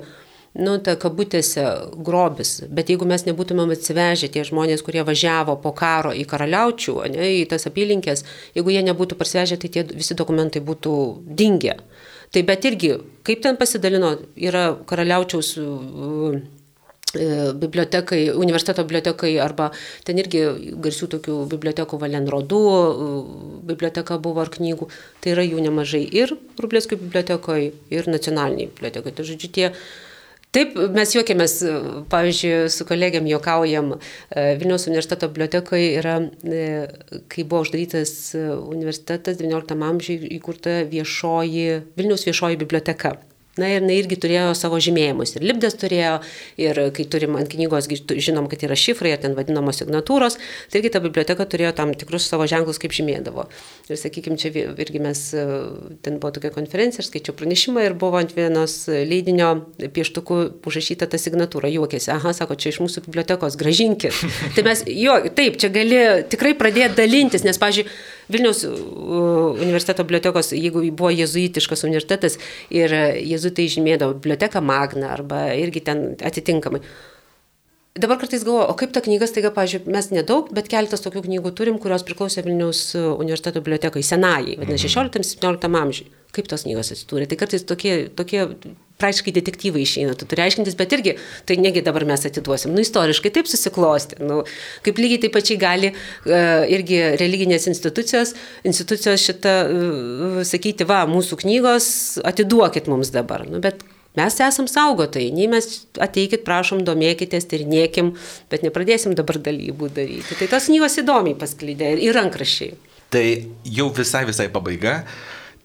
nu, ta kabutėse grobis. Bet jeigu mes nebūtumėm atsivežę tie žmonės, kurie važiavo po karo į karaliaučių, ne, į tas apylinkės, jeigu jie nebūtų parsivežę, tai tie visi dokumentai būtų dingę. Tai bet irgi, kaip ten pasidalino, yra karaliaučiaus uh, bibliotekai, universiteto bibliotekai arba ten irgi garsių tokių bibliotekų Valenrodų, biblioteka buvo ar knygų, tai yra jų nemažai ir Rublėskio bibliotekoje, ir nacionaliniai bibliotekai. Tai žodžiu, tie Taip, mes juokiamės, pavyzdžiui, su kolegiam juokaujam, e, Vilniaus universiteto bibliotekoje yra, e, kai buvo uždarytas universitetas, XIX amžiuje įkurta viešoji, Vilniaus viešoji biblioteka. Na ir jinai irgi turėjo savo žymėjimus. Ir Libdės turėjo, ir kai turim ant knygos, žinom, kad yra šifrai, ten vadinamos signatūros, tai irgi ta biblioteka turėjo tam tikrus savo ženklus, kaip žymėdavo. Ir sakykime, čia irgi mes, e, ten buvo tokia konferencija, aš skaičiau pranešimą ir buvo ant vienos leidinio pieštukų užrašyta ta signatūra, juokėsi, aha, sako, čia iš mūsų bibliotekos, gražinkit. tai mes, jo, taip, čia gali tikrai pradėti dalintis, nes, pažiūrėjau, Vilniaus universiteto bibliotekos, jeigu buvo jezuitiškas universitetas ir jezuitai žymėdavo biblioteką Magna arba irgi ten atitinkamai. Dabar kartais galvoju, o kaip ta knyga, taiga, pažiūrėjau, mes nedaug, bet keletas tokių knygų turim, kurios priklausė Vilniaus universiteto bibliotekai, senajai, vadinasi, 16-17 amžiui. Kaip tos knygos atsidūrė? Tai kartais tokie, tokie praktiškai detektyvai išeina, tu turi aiškintis, bet irgi, tai negi dabar mes atiduosim. Nu, istoriškai taip susiklosti. Nu, kaip lygiai taip pačiai gali uh, irgi religinės institucijos, institucijos šitą uh, sakyti, va, mūsų knygos atiduokit mums dabar. Nu, bet mes esam saugotojai, nei mes ateikit, prašom, domėkitės, tyrinėkim, bet nepradėsim dabar dalybų daryti. Tai tos knygos įdomiai pasklydė ir rankrašiai. Tai jau visai visai pabaiga.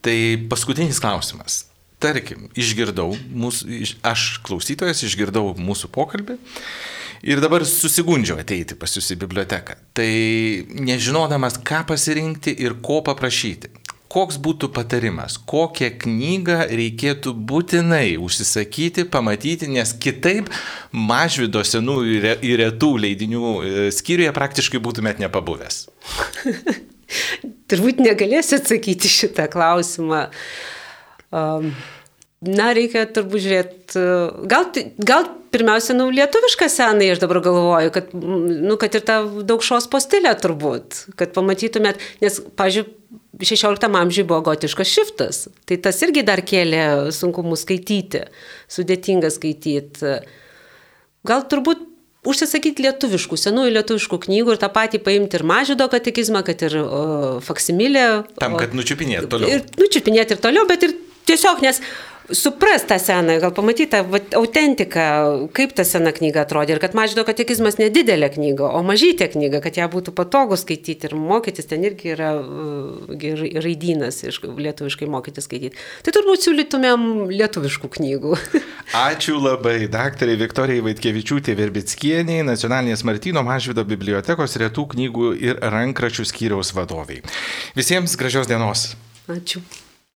Tai paskutinis klausimas tarkim, išgirdau, mūsų, aš klausytojas išgirdau mūsų pokalbį ir dabar susigundžiau ateiti pas jūs į biblioteką. Tai nežinodamas, ką pasirinkti ir ko paprašyti. Koks būtų patarimas, kokią knygą reikėtų būtinai užsisakyti, pamatyti, nes kitaip mažvido senų ir retų leidinių e, skyriuje praktiškai būtumėt nepabuvęs. Turbūt negalėsiu atsakyti šitą klausimą. Um, na, reikia turbūt žiūrėti, gal, gal pirmiausia, nu, lietuvišką senai, aš dabar galvoju, kad, nu, kad ir tą daug šos postilę turbūt, kad pamatytumėt, nes, pažiūrėjau, 16 amžiuje buvo gotiškas šiftas, tai tas irgi dar kėlė sunkumų skaityti, sudėtinga skaityti. Gal turbūt užsisakyti lietuviškų, senųjų lietuviškų knygų ir tą patį paimti ir mažydo katekizmą, kad ir o, faksimilę. Tam, kad nučiupinėti toliau. Ir nučiupinėti ir toliau, bet ir tiesiog, nes suprast tą seną, gal pamatyti tą autentiką, kaip ta sena knyga atrodė. Ir kad mažydo katekizmas nedidelė knyga, o mažytė knyga, kad ją būtų patogu skaityti ir mokytis, ten irgi yra uh, raidynas iš lietuviškai mokytis skaityti. Tai turbūt siūlytumėm lietuviškų knygų. Ačiū labai, daktarai Viktorijai Vaitkevičiūtė Verbickieniai, Nacionalinės Martino Mažvido bibliotekos retų knygų ir rankračių skyriaus vadoviai. Visiems gražios dienos. Ačiū.